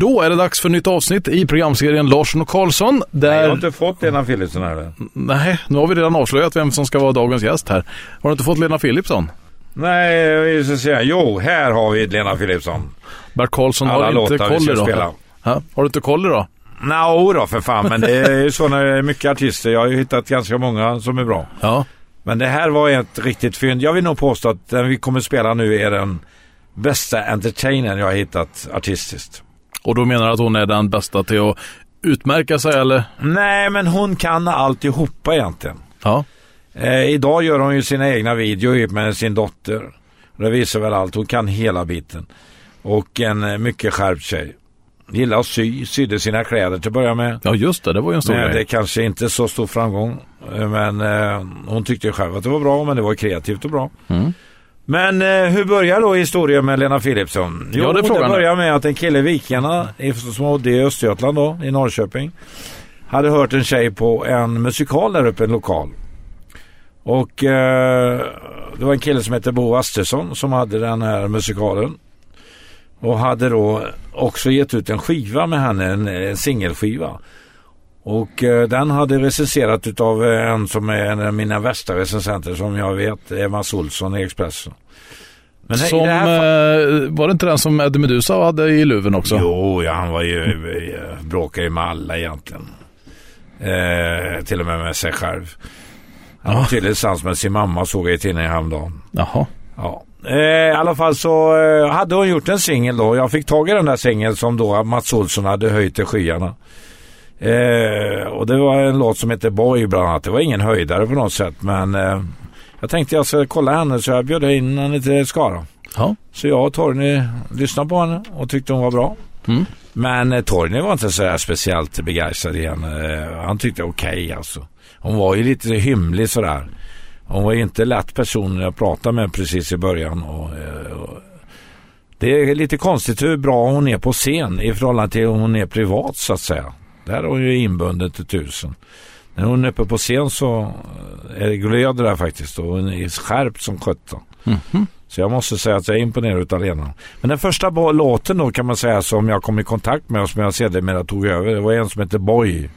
Då är det dags för nytt avsnitt i programserien Larsson och Karlsson. Där... Nej, jag har inte fått Lena Philipsson här. Nej, nu har vi redan avslöjat vem som ska vara dagens gäst här. Har du inte fått Lena Philipsson? Nej, vi ska säga. Jo, här har vi Lena Philipsson. Bert Karlsson Alla har inte låtar vi koll idag. spela. Ja, har du inte koll idag? Nå då för fan, men det är ju så när det är mycket artister. Jag har ju hittat ganska många som är bra. Ja. Men det här var ett riktigt fynd. Jag vill nog påstå att den vi kommer spela nu är den bästa entertainern jag har hittat artistiskt. Och då menar du att hon är den bästa till att utmärka sig eller? Nej, men hon kan alltihopa egentligen. Ja. Eh, idag gör hon ju sina egna videor med sin dotter. Det visar väl allt. Hon kan hela biten. Och en eh, mycket skärpt tjej. Gillar att sy, sydde sina kläder till att börja med. Ja just det, det var ju en stor Men det grej. är kanske inte så stor framgång. Eh, Men eh, hon tyckte själv att det var bra, men det var kreativt och bra. Mm. Men eh, hur börjar då historien med Lena Philipsson? Ja, det det börjar med att en kille i Vikarna, som bodde i Östergötland då, i Norrköping, hade hört en tjej på en musikal där uppe, en lokal. Och eh, det var en kille som hette Bo Astersson som hade den här musikalen. Och hade då också gett ut en skiva med henne, en, en singelskiva. Och eh, den hade recenserat utav eh, en som är en av mina värsta recensenter som jag vet, Evans Olsson i Expressen. Men Som, det här eh, var det inte den som Eddie Meduza hade i luven också? Jo, ja, han var ju, eh, bråkade ju med alla egentligen. Eh, till och med med sig själv. Han var tydligen tillsammans med sin mamma såg jag i tidningen häromdagen. Jaha. Ja. Eh, I alla fall så eh, hade hon gjort en singel då. Jag fick tag i den där singeln som då Mats Olsson hade höjt till skyarna. Eh, och det var en låt som heter Boy bland annat. Det var ingen höjdare på något sätt men eh, jag tänkte jag ska kolla henne så jag bjöd in henne till Skara. Ja. Så jag och Torgny lyssnade på henne och tyckte hon var bra. Mm. Men eh, Torgny var inte så speciellt begeistrad i henne. Eh, Han tyckte okej alltså. Hon var ju lite hymlig sådär. Hon var ju inte lätt person att prata med precis i början. Och, eh, och det är lite konstigt hur bra hon är på scen i förhållande till hur hon är privat så att säga. Där är hon ju inbunden till tusen. När hon är uppe på scen så eh, är det glöd där faktiskt och hon är skärpt som sjutton. Mhm. Så jag måste säga att jag är imponerad av Lena. Men den första låten då kan man säga som jag kom i kontakt med och som jag sedermera tog över. Det var en som heter Boy.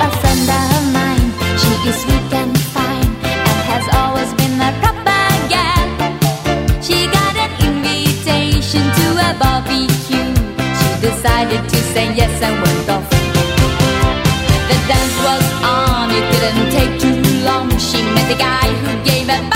A friend of mine, she is sweet decided to say yes and went off. The dance was on, it didn't take too long. She met a guy who gave her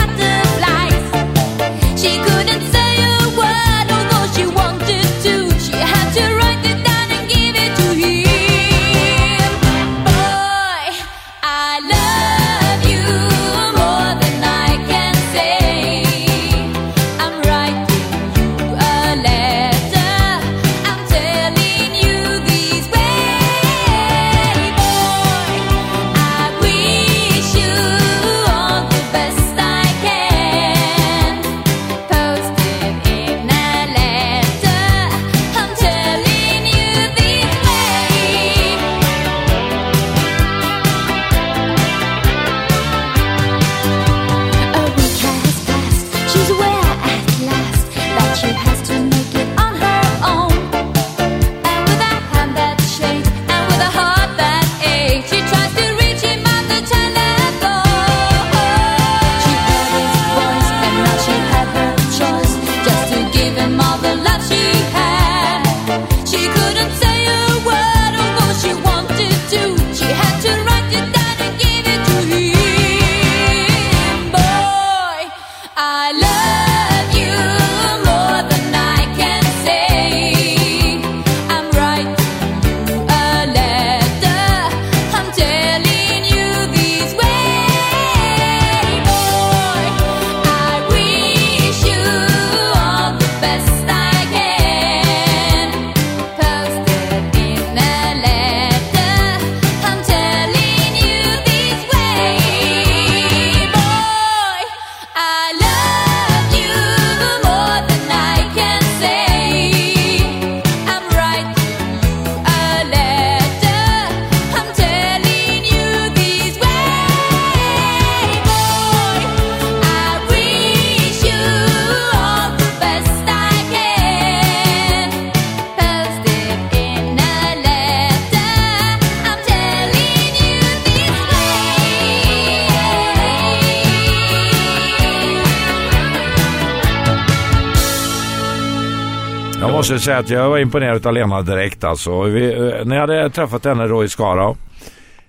måste säga att jag var imponerad av Lena direkt alltså. Vi, eh, när jag hade träffat henne då i Skara,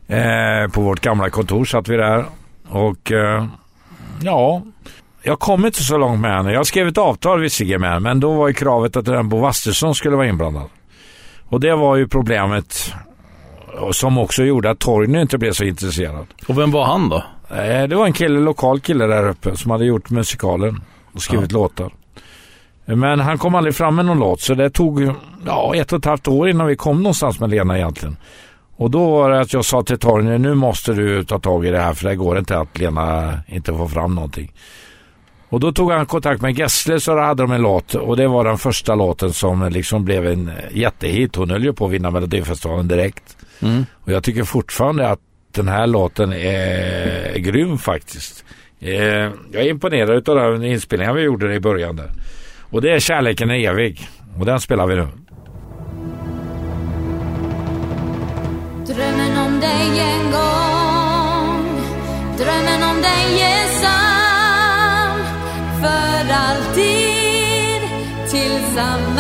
eh, på vårt gamla kontor satt vi där och eh, ja, jag kom inte så långt med henne. Jag skrev ett avtal visserligen med henne, men då var ju kravet att den Bo Wastersson skulle vara inblandad. Och det var ju problemet som också gjorde att Torgny inte blev så intresserad. Och vem var han då? Eh, Det var en kille, lokal kille där uppe som hade gjort musikalen och skrivit låtar. Men han kom aldrig fram med någon låt så det tog ja, ett och ett halvt år innan vi kom någonstans med Lena egentligen. Och då var det att jag sa till Torgny, nu måste du ta tag i det här för det går inte att Lena inte får fram någonting. Och då tog han kontakt med Gessle så då hade de en låt och det var den första låten som liksom blev en jättehit. Hon höll ju på att vinna Melodifestivalen direkt. Mm. Och jag tycker fortfarande att den här låten är grym faktiskt. Eh, Jag är imponerad av den inspelningen vi gjorde i början där. Och det är Kärleken är evig. Och den spelar vi nu. Drömmen om dig en gång Drömmen om dig är sann För alltid tillsammans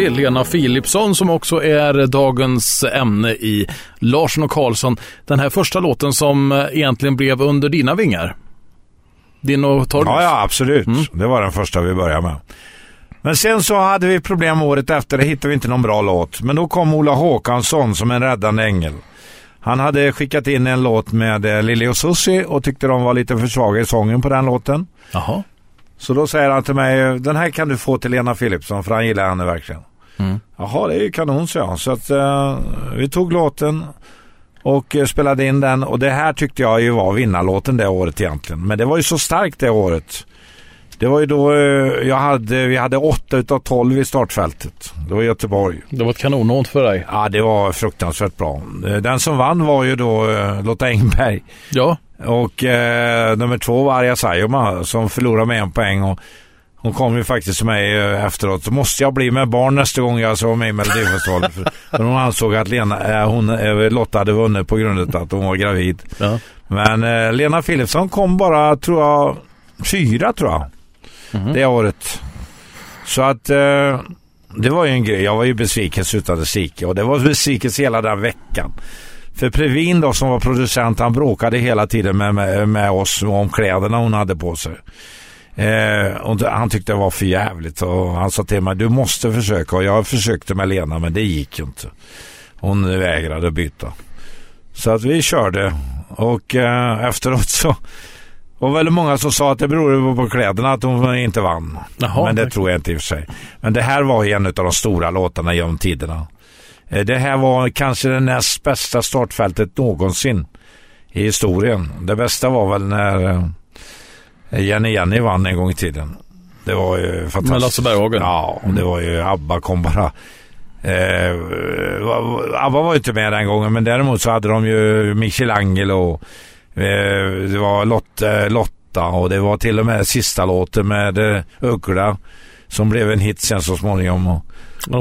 Evig, Lena Philipsson som också är dagens ämne i Larsson och Karlsson. Den här första låten som egentligen blev under dina vingar. Din och Torgnys. Ja, ja absolut. Det var den första vi började med. Men sen så hade vi problem året efter, det hittade vi inte någon bra låt. Men då kom Ola Håkansson som en räddande ängel. Han hade skickat in en låt med eh, Lili och Susie och tyckte de var lite för svaga i sången på den låten. Jaha. Så då säger han till mig, den här kan du få till Lena Philipsson för han gillar henne verkligen. Mm. Jaha, det är ju kanon, så jag. Så att eh, vi tog låten och eh, spelade in den och det här tyckte jag ju var vinnarlåten det året egentligen. Men det var ju så starkt det året. Det var ju då eh, jag hade, vi hade 8 utav 12 i startfältet. Det var Göteborg. Det var ett kanonåt för dig. Ja, det var fruktansvärt bra. Eh, Den som vann var ju då Lotta Engberg. Ja. Och eh, nummer två var Arja Saijonmaa som förlorade med en poäng. Och Hon kom ju faktiskt till mig eh, efteråt. Så måste jag bli med barn nästa gång jag ska vara med i Melodifestivalen. för, för hon ansåg att Lena, eh, hon, eh, Lotta hade vunnit på grund av att hon var gravid. Ja. Men eh, Lena Philipsson kom bara, tror jag, fyra tror jag. Mhm. Det året. Så att eh, det var ju en grej. Jag var ju besviken utan dess like och det var besvikelse hela den veckan. För Previn då som var producent han bråkade hela tiden med, med, med oss om kläderna hon hade på sig. Eh, och han tyckte det var för jävligt och han sa till mig du måste försöka och jag försökte med Lena men det gick ju inte. Hon vägrade byta. Så att vi körde och eh, efteråt så var väldigt många som sa att det berodde på kläderna att hon inte vann. Jaha, men det tack. tror jag inte i och för sig. Men det här var ju en av de stora låtarna genom tiderna. Eh, Det här var kanske det näst bästa startfältet någonsin i historien. Det bästa var väl när eh, Jenny Jenny vann en gång i tiden. Det var ju fantastiskt. Med Lasse Berghagen. Ja, och det var ju ABBA kom bara. Eh, ABBA var ju inte med den gången men däremot så hade de ju Michelangelo och eh, det var Lotte, Lotta och det var till och med sista låten med eh, Uggla som blev en hit sen så småningom. Och,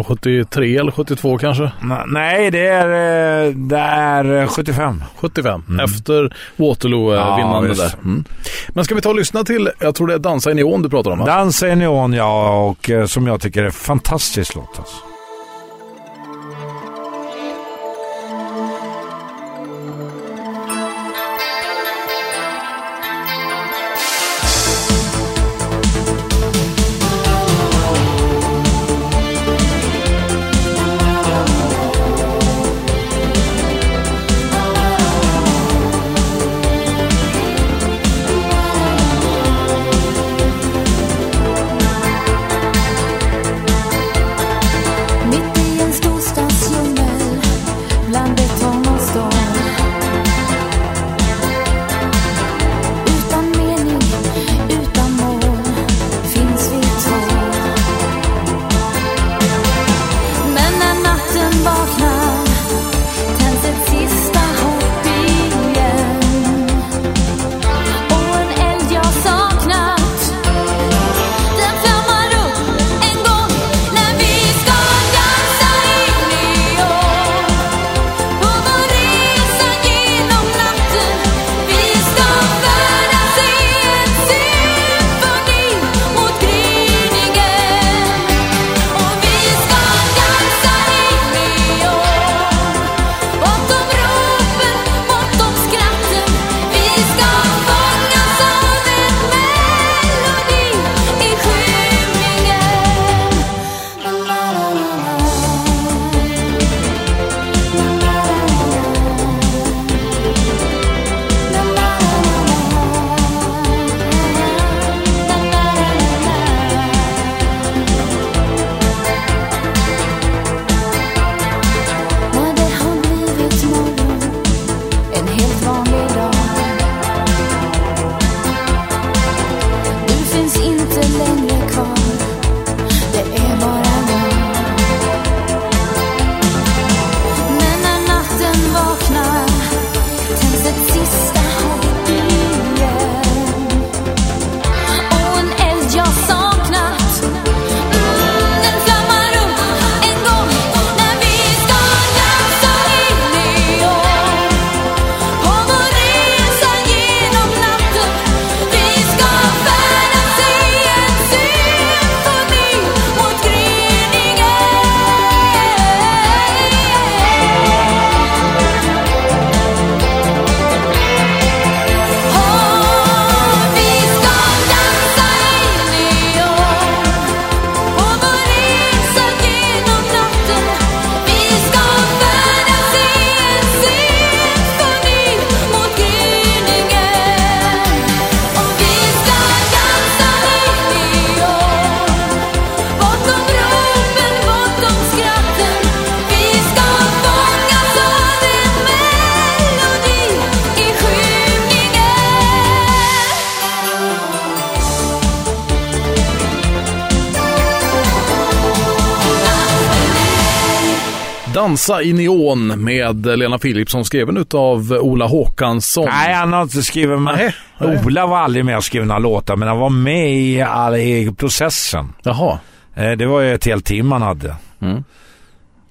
73 eller 72 kanske? Nej, det är, eh, det är eh, 75. 75. Efter Waterloo eh, Ja, där. Mm. Men ska vi ta och lyssna till, jag tror det är Dansa i neon du pratar om va? Dansa i neon, ja, och eh, som jag tycker är en fantastisk låt. Alltså. Dansa i neon med Lena Philipsson skriven utav Ola Håkansson. Nej, han har inte skrivit med. Nej, nej. Ola var aldrig med och skrev några låtar, men han var med i, all, i processen. Jaha. Eh, Det var ju ett helt team han hade. Mm.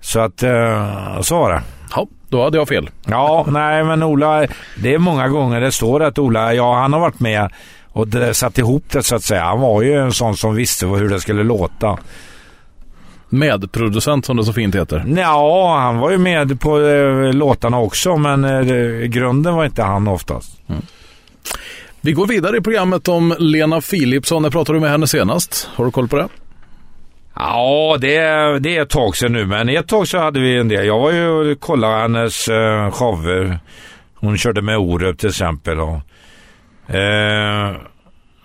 Så att, eh, så var det. Ja, då hade jag fel. Ja, nej men Ola, det är många gånger det står att Ola, ja han har varit med och satt ihop det så att säga. Han var ju en sån som visste hur det skulle låta. Medproducent som det så fint heter. Ja, han var ju med på eh, låtarna också men eh, grunden var inte han oftast. Vi går vidare i programmet om Lena Philipsson. När pratade du med henne senast? Har du koll på det? Ja, det, det är ett tag sedan nu men ett tag så hade vi en del. Jag var ju och kollade hennes eh, shower. Hon körde med Orup till exempel. Och, eh,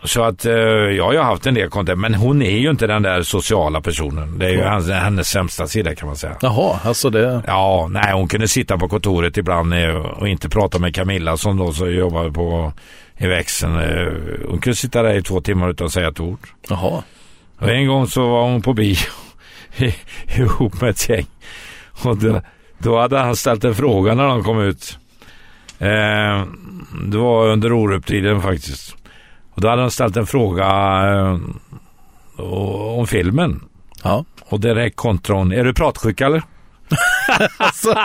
så att eh, jag har ju haft en del kontakt men hon är ju inte den där sociala personen. Det är ju hennes, hennes sämsta sida kan man säga. Jaha, alltså det... Ja, nej hon kunde sitta på kontoret ibland eh, och inte prata med Camilla som då så jobbade på i växeln. Eh, Hon kunde sitta där i två timmar utan att säga ett ord. Jaha. Och en gång så var hon på bio ihop med ett gäng. Och då, då hade han ställt en fråga när de kom ut. Eh, det var under Orup-tiden faktiskt. Och då hade han ställt en fråga eh, om filmen. Ja. Och direkt kontra hon, är du pratsjuk eller? Alltså,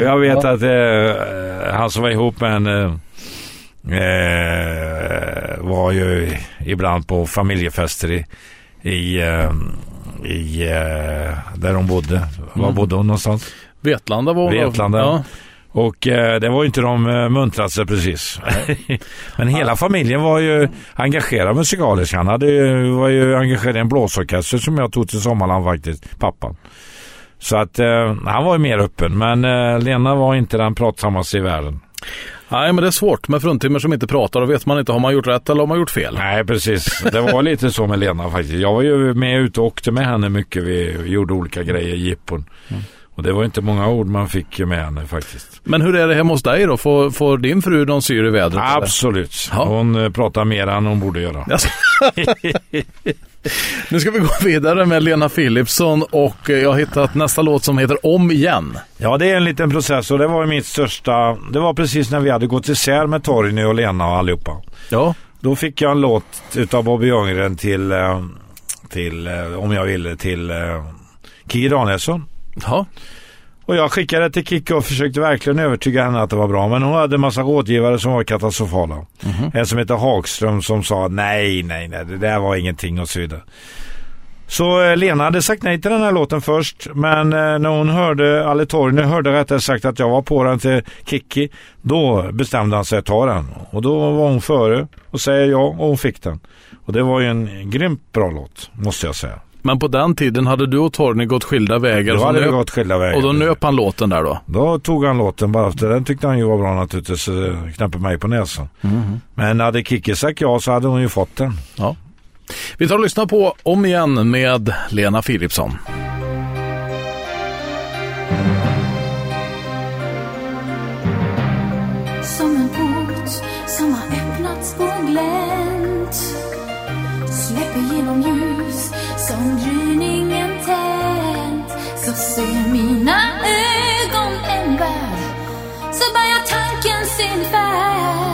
Jag vet att eh, han som var ihop med henne eh, var ju ibland på familjefester i, i, eh, i eh, där hon bodde. Var Mm. bodde hon någonstans? Vetlanda var hon. Vetlanda. Ja. Och eh, det var ju inte de eh, muntraste precis. Men hela familjen var ju engagerad musikaliskt. Han hade, ju- var ju engagerad i en blåsorkester som jag tog till Sommarland faktiskt, pappan. Så att eh, han var ju mer öppen. Men eh, Lena var inte den pratsammaste i världen. Nej, men det är svårt med fruntimmer som inte pratar. Då vet man inte, har man gjort rätt eller har man gjort fel? Nej, precis. Det var lite så med Lena faktiskt. Jag var ju med ute och åkte med henne mycket. Vi gjorde olika grejer, jippon. Och det var inte många ord man fick med henne faktiskt. Men hur är det hemma hos dig då? Får, får din fru någon syr i vädret? Absolut. Ja. Hon eh, pratar mer än hon borde göra. Alltså. nu ska vi gå vidare med Lena Philipsson och eh, jag har hittat nästa låt som heter Om igen. Ja, det är en liten process och det var mitt största... Det var precis när vi hade gått isär med Torgny och Lena och allihopa. Ja, Då fick jag en låt utav Bobby Ljunggren till, eh, till om jag ville, till Kikki Danielsson. Ja. Och jag skickade till Kikki och försökte verkligen övertyga henne att det var bra. Men hon hade en massa rådgivare som var katastrofala. En som heter Hagström som sa nej, nej, nej, det där var ingenting och så vidare. Så eh, Lena hade sagt nej till den här låten först. Men eh, när hon hörde, eller Torgny hörde rättare sagt att jag var på den till Kikki. Då bestämde han sig att ta den. Och då var hon före och säger ja och hon fick den. Och det var ju en grymt bra låt, måste jag säga. Men på den tiden hade du och Torgny gått skilda vägar. Då hade vi gått skilda vägar. och då nöp han låten där då. Då tog han låten bara efter den tyckte han ju var bra naturligtvis. Så det knappade mig på näsan. Men hade Kikki sagt ja så hade hon ju fått den. Ja. Vi tar och lyssnar på Om igen med Lena Philipsson. Som en port som har öppnats på glänt Släpper genom ljus ser mina ögon en värld. Så börjar tanken sin färd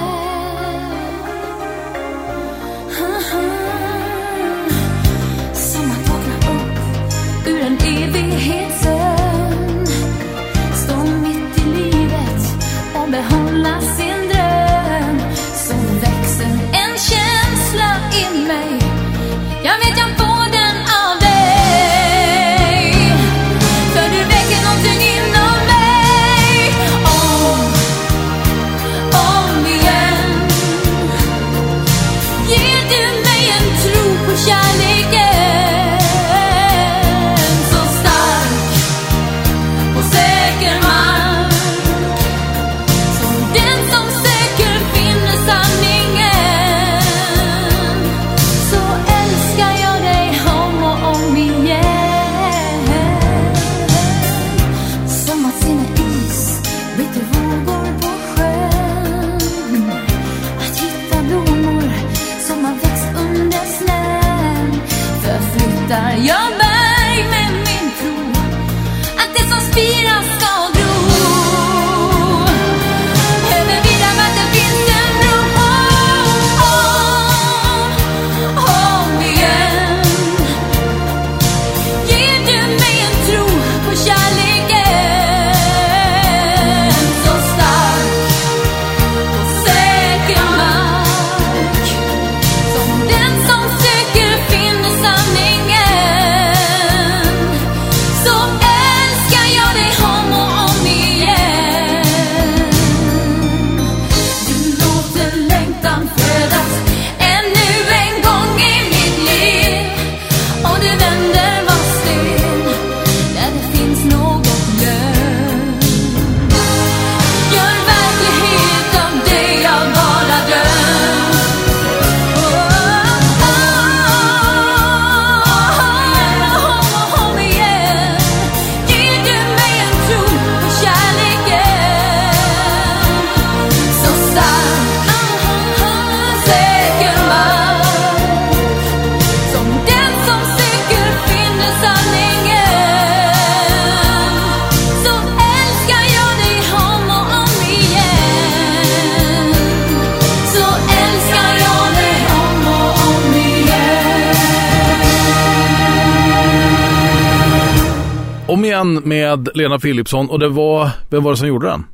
Lena Philipsson och det var, vem var det som gjorde den?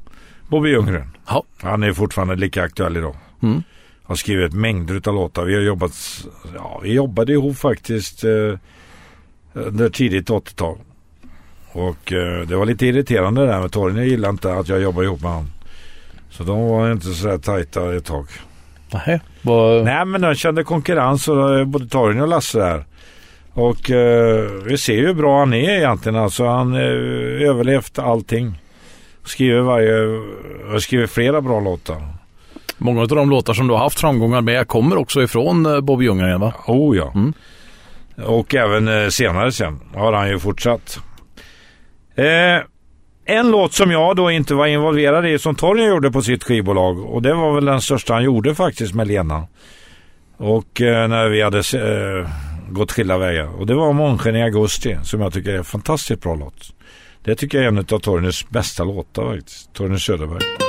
Bobby Ljunggren. Ja. Han är fortfarande lika aktuell idag. Mm. Har skrivit mängder av låtar. Vi har jobbat, ja vi jobbade ihop faktiskt eh, under tidigt 80-tal. Och eh, det var lite irriterande där med Torgny gillade inte att jag jobbade ihop med honom. Så de var inte så där tajta ett tag. Nej. Var... Nej men de kände konkurrens och eh, både Torgny och Lasse där. Och eh, vi ser ju hur bra han är egentligen. Alltså han eh, överlevt allting. Skriver varje, har skrivit flera bra låtar. Många av de låtar som du har haft framgångar med kommer också ifrån eh, Bobby Ljunggren va? Oh ja. Mm. Och även eh, senare sen har han ju fortsatt. Eh, en låt som jag då inte var involverad i som Torgny gjorde på sitt skivbolag och det var väl den största han gjorde faktiskt med Lena. Och när vi hade gått skilda vägar. Och det var Månsken i augusti som jag tycker är en fantastiskt bra låt. Det tycker jag är en av Torgnys bästa låtar faktiskt. Torgny Söderberg.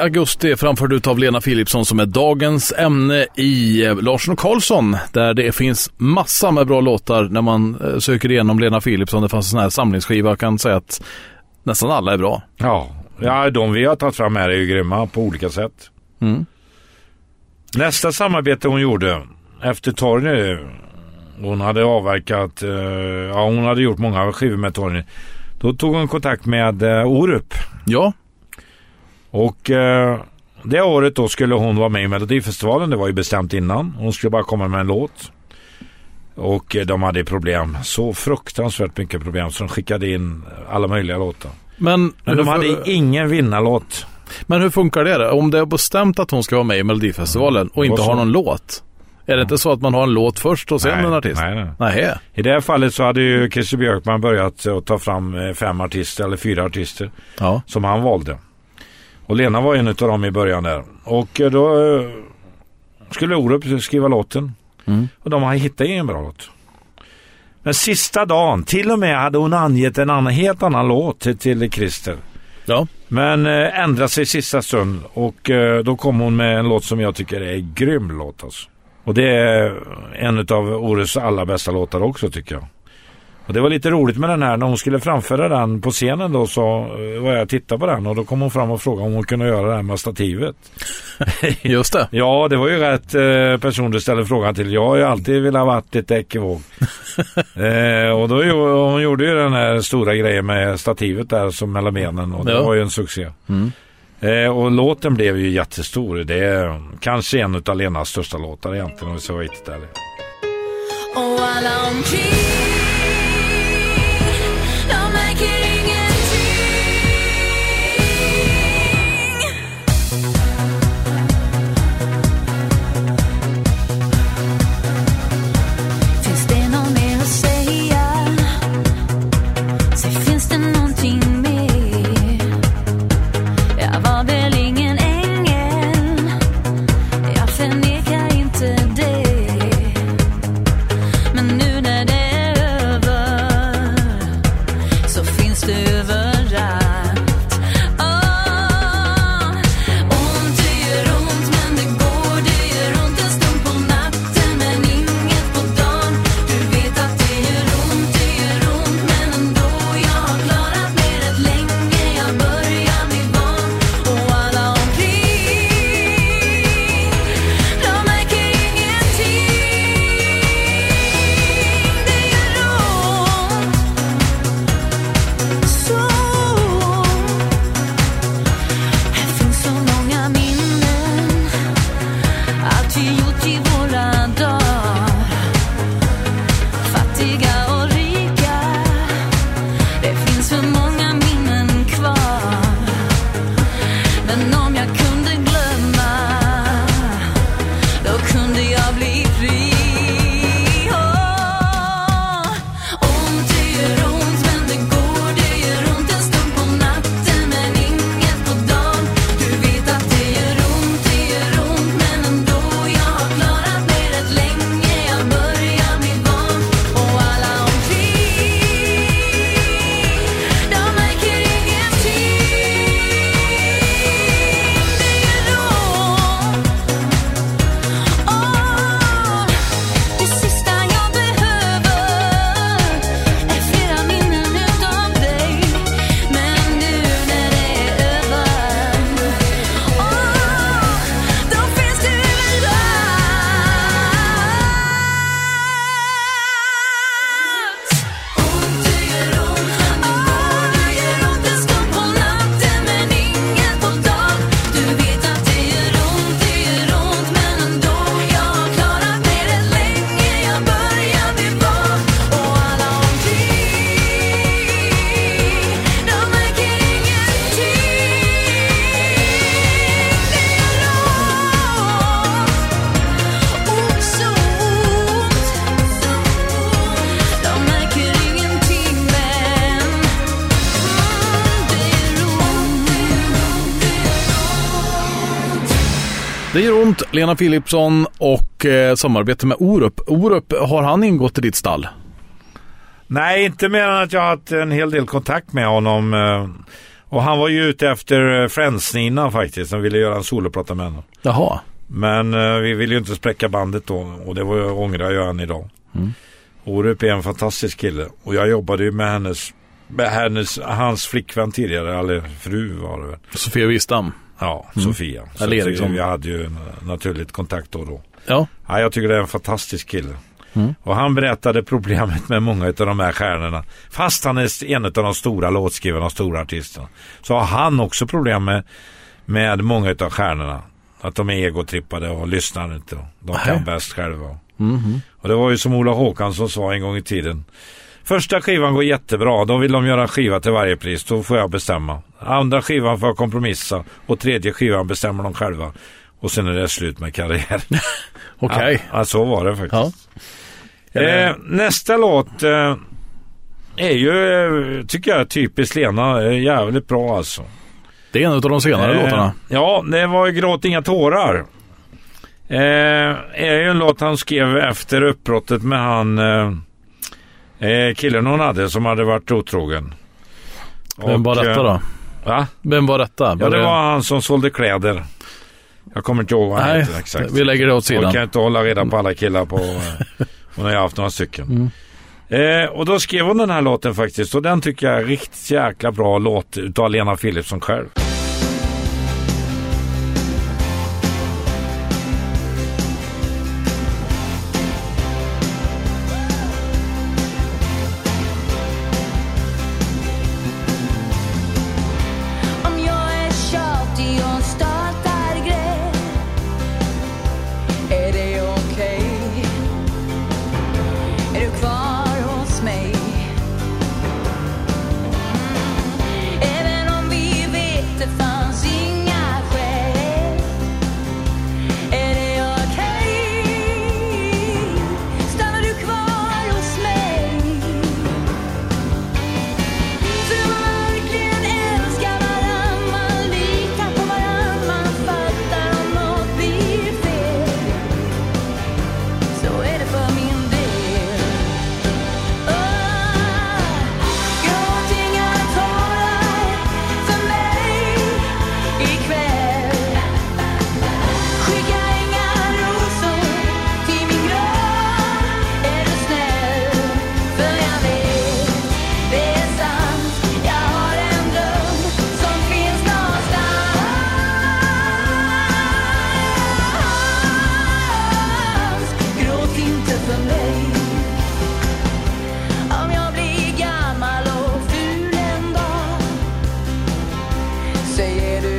Augusti framförd utav Lena Philipsson som är dagens ämne i eh, Larsson och Karlsson där det finns massa med bra låtar när man eh, söker igenom Lena Philipsson. Det fanns en sån här samlingsskiva. Jag kan säga att nästan alla är bra. Ja, ja de vi har tagit fram här är ju grymma på olika sätt. Mm. Nästa samarbete hon gjorde efter Torgny. Hon hade avverkat, eh, ja hon hade gjort många skivor med Torgny. Då tog hon kontakt med Orup. Ja, Och eh, det året då skulle hon vara med i Melodifestivalen. Det var ju bestämt innan. Hon skulle bara komma med en låt. Och eh, de hade problem. Så fruktansvärt mycket problem. Så de skickade in alla möjliga låtar. men, Men de hade ingen vinnarlåt. men hur funkar det? då? Om det är bestämt att hon ska vara med i Melodifestivalen och inte har någon låt. Är det inte så att man har en låt först och sen Nej, en artist? nej, nej. Nähä. I det här fallet så hade ju Christer Björkman börjat att ta fram eh, fem artister eller fyra artister Ja. som han valde. Och Lena var en av dem i början där. Och eh, då eh, skulle Orup skriva låten. Mm. Och de har hittat ingen bra låt. Men sista dagen, till och med hade hon angett en annan, helt annan låt till, till Christer. Ja. Men eh, ändrade sig sista stund och eh, då kom hon med en låt som jag tycker är en grym låt alltså. Och det är en av årets allra bästa låtar också tycker jag. Och det var lite roligt med den här när hon skulle framföra den på scenen då så eh, var jag och tittade på den och då kom hon fram och frågade om hon kunde göra det här med stativet. Just det. Ja, det var ju rätt eh, person du ställde frågan till. Jag har ju alltid velat ha varit lite ekivåg. eh, och då hon gjorde ju den här stora grejen med stativet där som mellan benen och det Ja. var ju en succé. Mm. Eh, och låten blev ju jättestor. Det är kanske en av Lenas största låtar egentligen om vi ska vara riktigt ärliga. Lena Philipsson och eh, samarbete med Orup. Orup, har han ingått i ditt stall? Nej, inte mer än att jag har haft en hel del kontakt med honom. eh, Och han var ju ute efter eh, Friends-Nina faktiskt. som ville göra en soloplatta med henne. Jaha. Men eh, vi ville ju inte spräcka bandet då och det var jag ångrar jag än idag. Mm. Orup är en fantastisk kille och jag jobbade ju med hennes, med hennes hans flickvän tidigare, eller fru var det väl. Sofia Wistam. Ja, Mm. Sofia. Eller Eriksson. vi hade ju en naturligt kontakt då och då. Ja. Ja, jag tycker det är en fantastisk kille. Mm. Och han berättade problemet med många av de här stjärnorna. Fast han är en av de stora låtskrivarna och stora artisterna. Så har han också problem med, med många av stjärnorna. Att de är egotrippade och lyssnar inte. De kan Nej. bäst själva. Mhm. Och det var ju som Ola Håkansson sa en gång i tiden. Första skivan går jättebra. Då vill de göra en skiva till varje pris. Då får jag bestämma. Andra skivan får jag kompromissa. Och tredje skivan bestämmer de själva. Och sen är det slut med karriär. Okej. Ja, ja, så var det faktiskt. Ja. Eh, nästa låt eh, är ju, eh, tycker jag, typiskt Lena. Eh, jävligt bra alltså. Det är en av de senare Eh, låtarna. Ja, det var ju Gråt inga tårar. Eh, är ju en låt han skrev efter uppbrottet med han eh, killen hon hade som hade varit otrogen. Vem var detta eh, då? Va? Vem var detta? Ja, det var han som sålde kläder. Jag kommer inte ihåg vad han Nej, heter exakt. vi lägger det åt Jag sidan. kan inte hålla reda på alla killar på... eh, hon har ju haft några stycken. Mm. Eh, och då skrev hon den här låten faktiskt. Och den tycker jag är riktigt jäkla bra låt utav Lena Philipsson själv. say it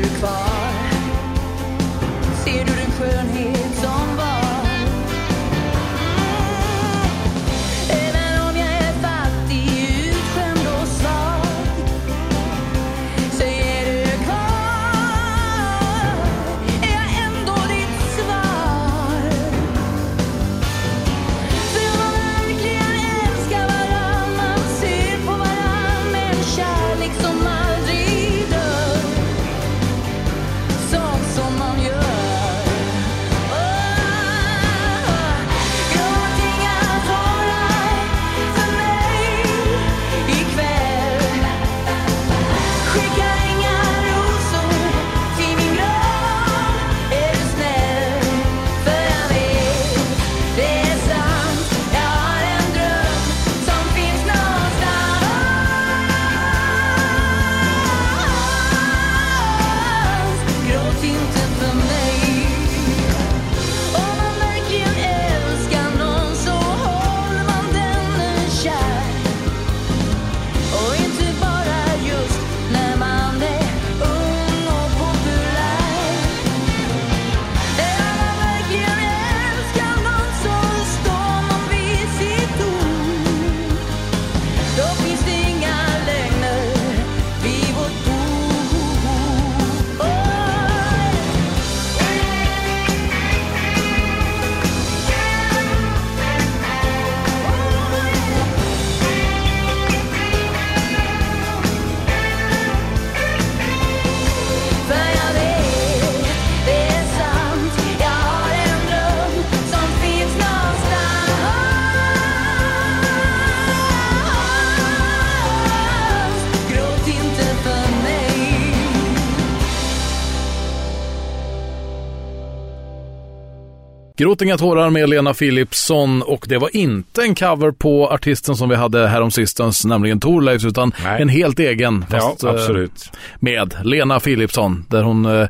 Gråt inga tårar med Lena Philipsson och det var inte en cover på artisten som vi hade häromsistens, nämligen Thorleifs, utan Nej. en helt egen. Ja, fast, eh, absolut. Med Lena Philipsson, där hon, eh,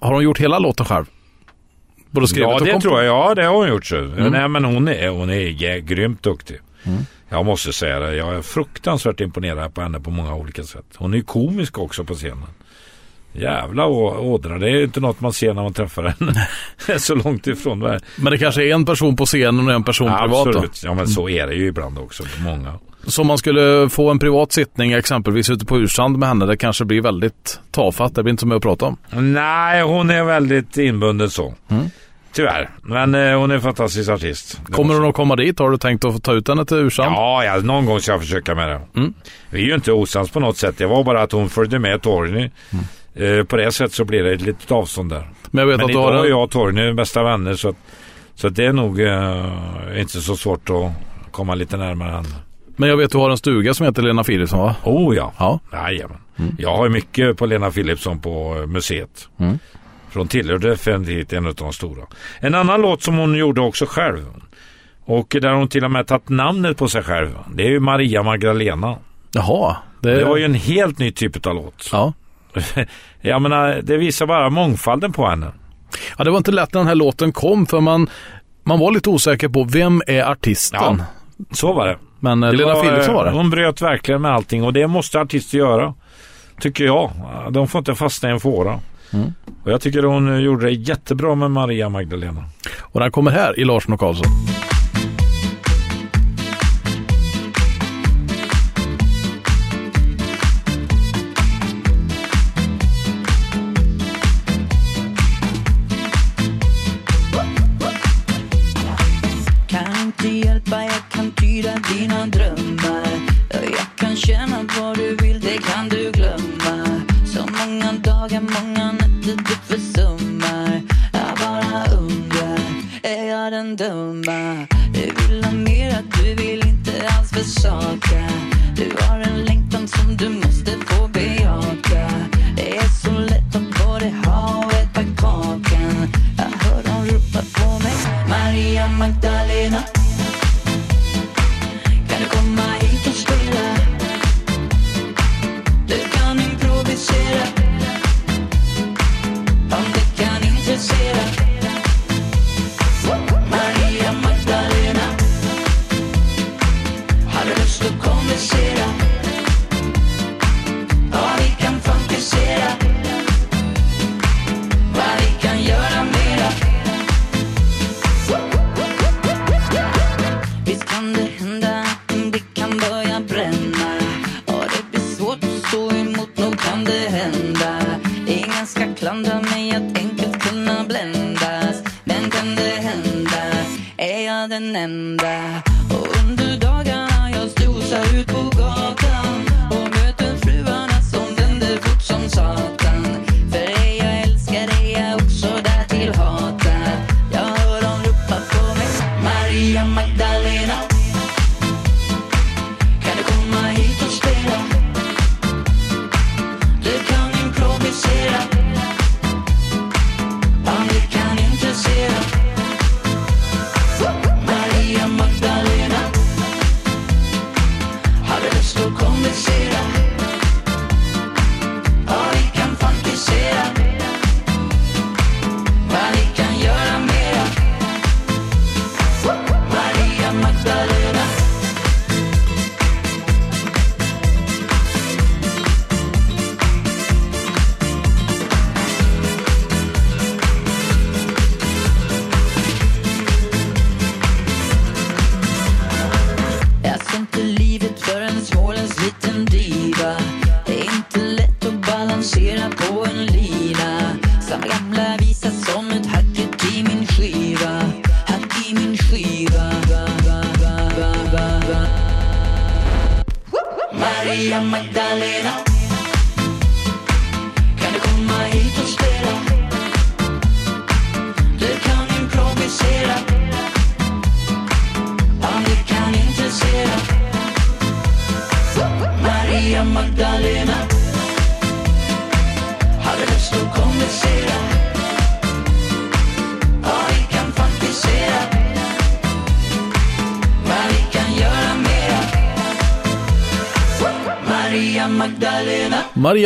har hon gjort hela låten själv? Både skrivet Ja, och det komp- tror jag. Ja, det har hon gjort. Så. Mm. Nej, men hon är, hon är grymt duktig. Jag måste säga det. Jag är fruktansvärt imponerad på henne på många olika sätt. Hon är komisk också på scenen. Jävla ådra. Det är inte något man ser när man träffar är så långt ifrån. Det. Men det kanske är en person på scenen och en person privat då? Absolut. Ja, men så är det ju ibland också. Många. Så om man skulle få en privat sittning exempelvis ute på Ursand med henne, det kanske blir väldigt tafatt. Det blir inte så mycket att prata om. Nej, hon är väldigt inbunden så. Tyvärr. Men eh, hon är en fantastisk artist. Det Kommer hon att komma dit? Har du tänkt att ta ut henne till Ursand? Ja, ja, någon gång ska jag försöka med det. Mm. Vi är ju inte osams på något sätt. Det var bara att hon följde med Torgny. Eh, på det sättet så blir det ett litet avstånd där. Men jag vet Men att du idag har är jag och Torgny bästa vänner så, att, så att det är nog eh, inte så svårt att komma lite närmare henne. Men jag vet att du har en stuga som heter Lena Philipsson va? Oh ja. Ja. Jajamän. Jag har mycket på Lena Philipsson på eh, museet. Mm. För hon tillhör definitivt en av de stora. En annan låt som hon gjorde också själv. Och där hon till och med tagit namnet på sig själv. Det är ju Maria Magdalena. Jaha. Det, Det var ju en helt ny typ av låt. Ja. Jag menar, det visar bara mångfalden på henne. ja, det var inte lätt när den här låten kom för man, man var lite osäker på vem är artisten. Ja. Så var det. Men eh, det Lena Philipsson var det. Hon bröt verkligen med allting och det måste artister göra. Tycker jag. De får inte fastna i en fåra. Mm. Och jag tycker hon gjorde det jättebra med Maria Magdalena. Och den kommer här i Larsson och Karlsson. Tjäna känna vad du vill, det kan du glömma. Så många dagar, många nätter du försummar. Jag bara undrar, är jag den dumma? Du vill ha mer, du vill inte alls försaka.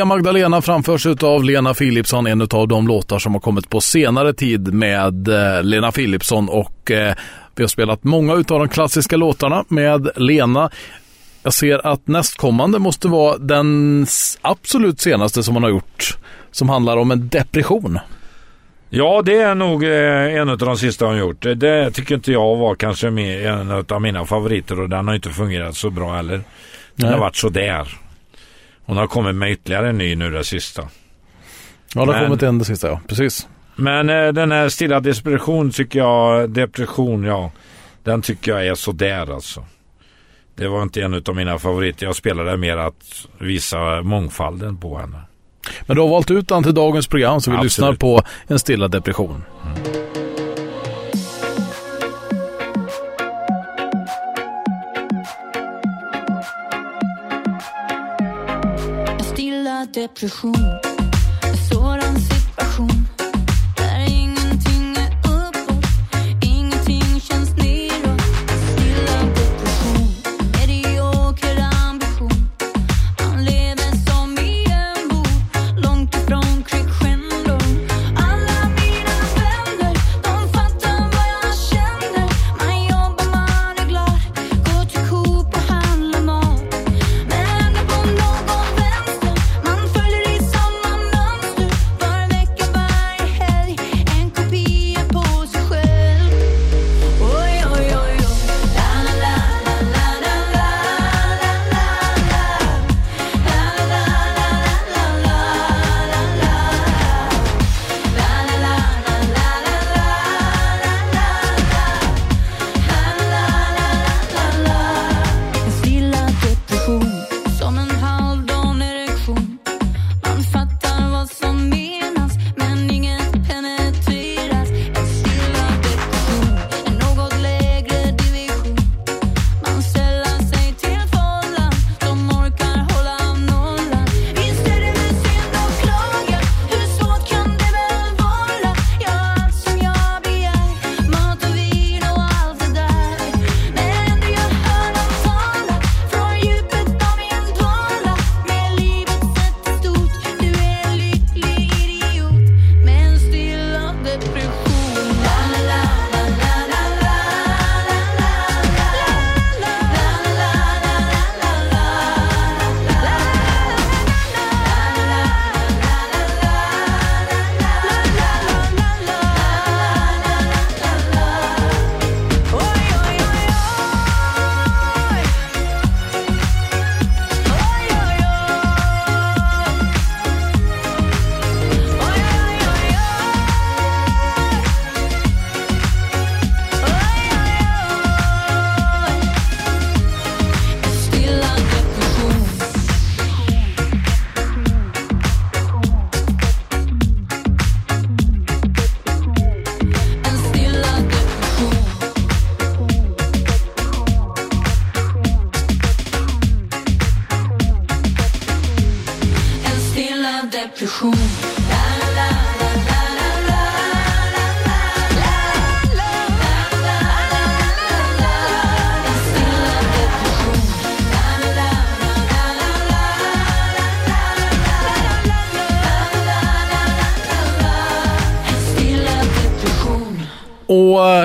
Maria Magdalena framförs av Lena Philipsson, en av de låtar som har kommit på senare tid med eh, Lena Philipsson och eh, vi har spelat många av de klassiska låtarna med Lena. Jag ser att nästkommande måste vara den absolut senaste som hon har gjort som handlar om en depression. Ja, det är nog eh, en av de sista hon gjort. Det- tycker inte jag var kanske en av mina favoriter och den har inte fungerat så bra heller. Den Nej. har varit så där. Hon har kommit med ytterligare en ny nu det sista. Ja, det har kommit en det sista, ja. Precis. Men eh, den här Stilla Desperation tycker jag, depression ja, den tycker jag är så där alltså. Det var inte en av mina favoriter. Jag spelade mer att visa mångfalden på henne. Men du har valt ut den till dagens program så vi Absolut. lyssnar på En stilla depression. En te presumo.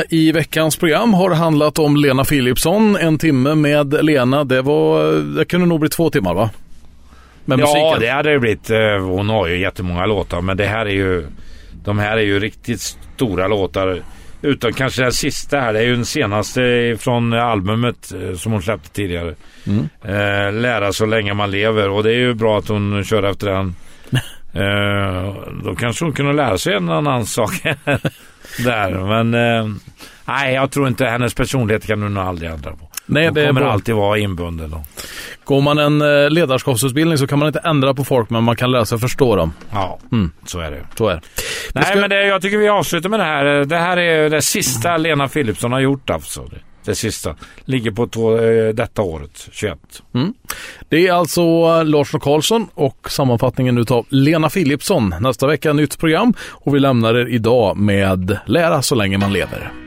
I veckans program har handlat om Lena Philipsson. En timme med Lena. Det var, det kunde nog bli två timmar va? Med Ja, musiken. det hade det blivit. Eh, Hon har ju jättemånga låtar men det här är ju de här är ju riktigt stora låtar. Utom kanske den sista här. Det är ju den senaste från albumet eh, som hon släppte tidigare. Mm. Eh, Lära så länge man lever och det är ju bra att hon kör efter den. Eh, då kanske hon kunde lära sig en annan sak där. Men eh, nej, jag tror inte hennes personlighet kan hon nog aldrig ändra på. Nej, hon det kommer bra. alltid vara inbunden. Då. Går man en eh, ledarskapsutbildning så kan man inte ändra på folk men man kan lära sig att förstå dem. Ja, Mm. så är det. Så är det. Nej, ska- men det, jag tycker vi avslutar med det här. Det här är det sista Lena Philipsson har gjort alltså. Det, sista. Ligger på två, eh, detta året, 21. Mm. Det är alltså eh, Lars och Karlsson och sammanfattningen utav Lena Philipsson. Nästa vecka nytt program och vi lämnar er idag med Lära så länge man lever.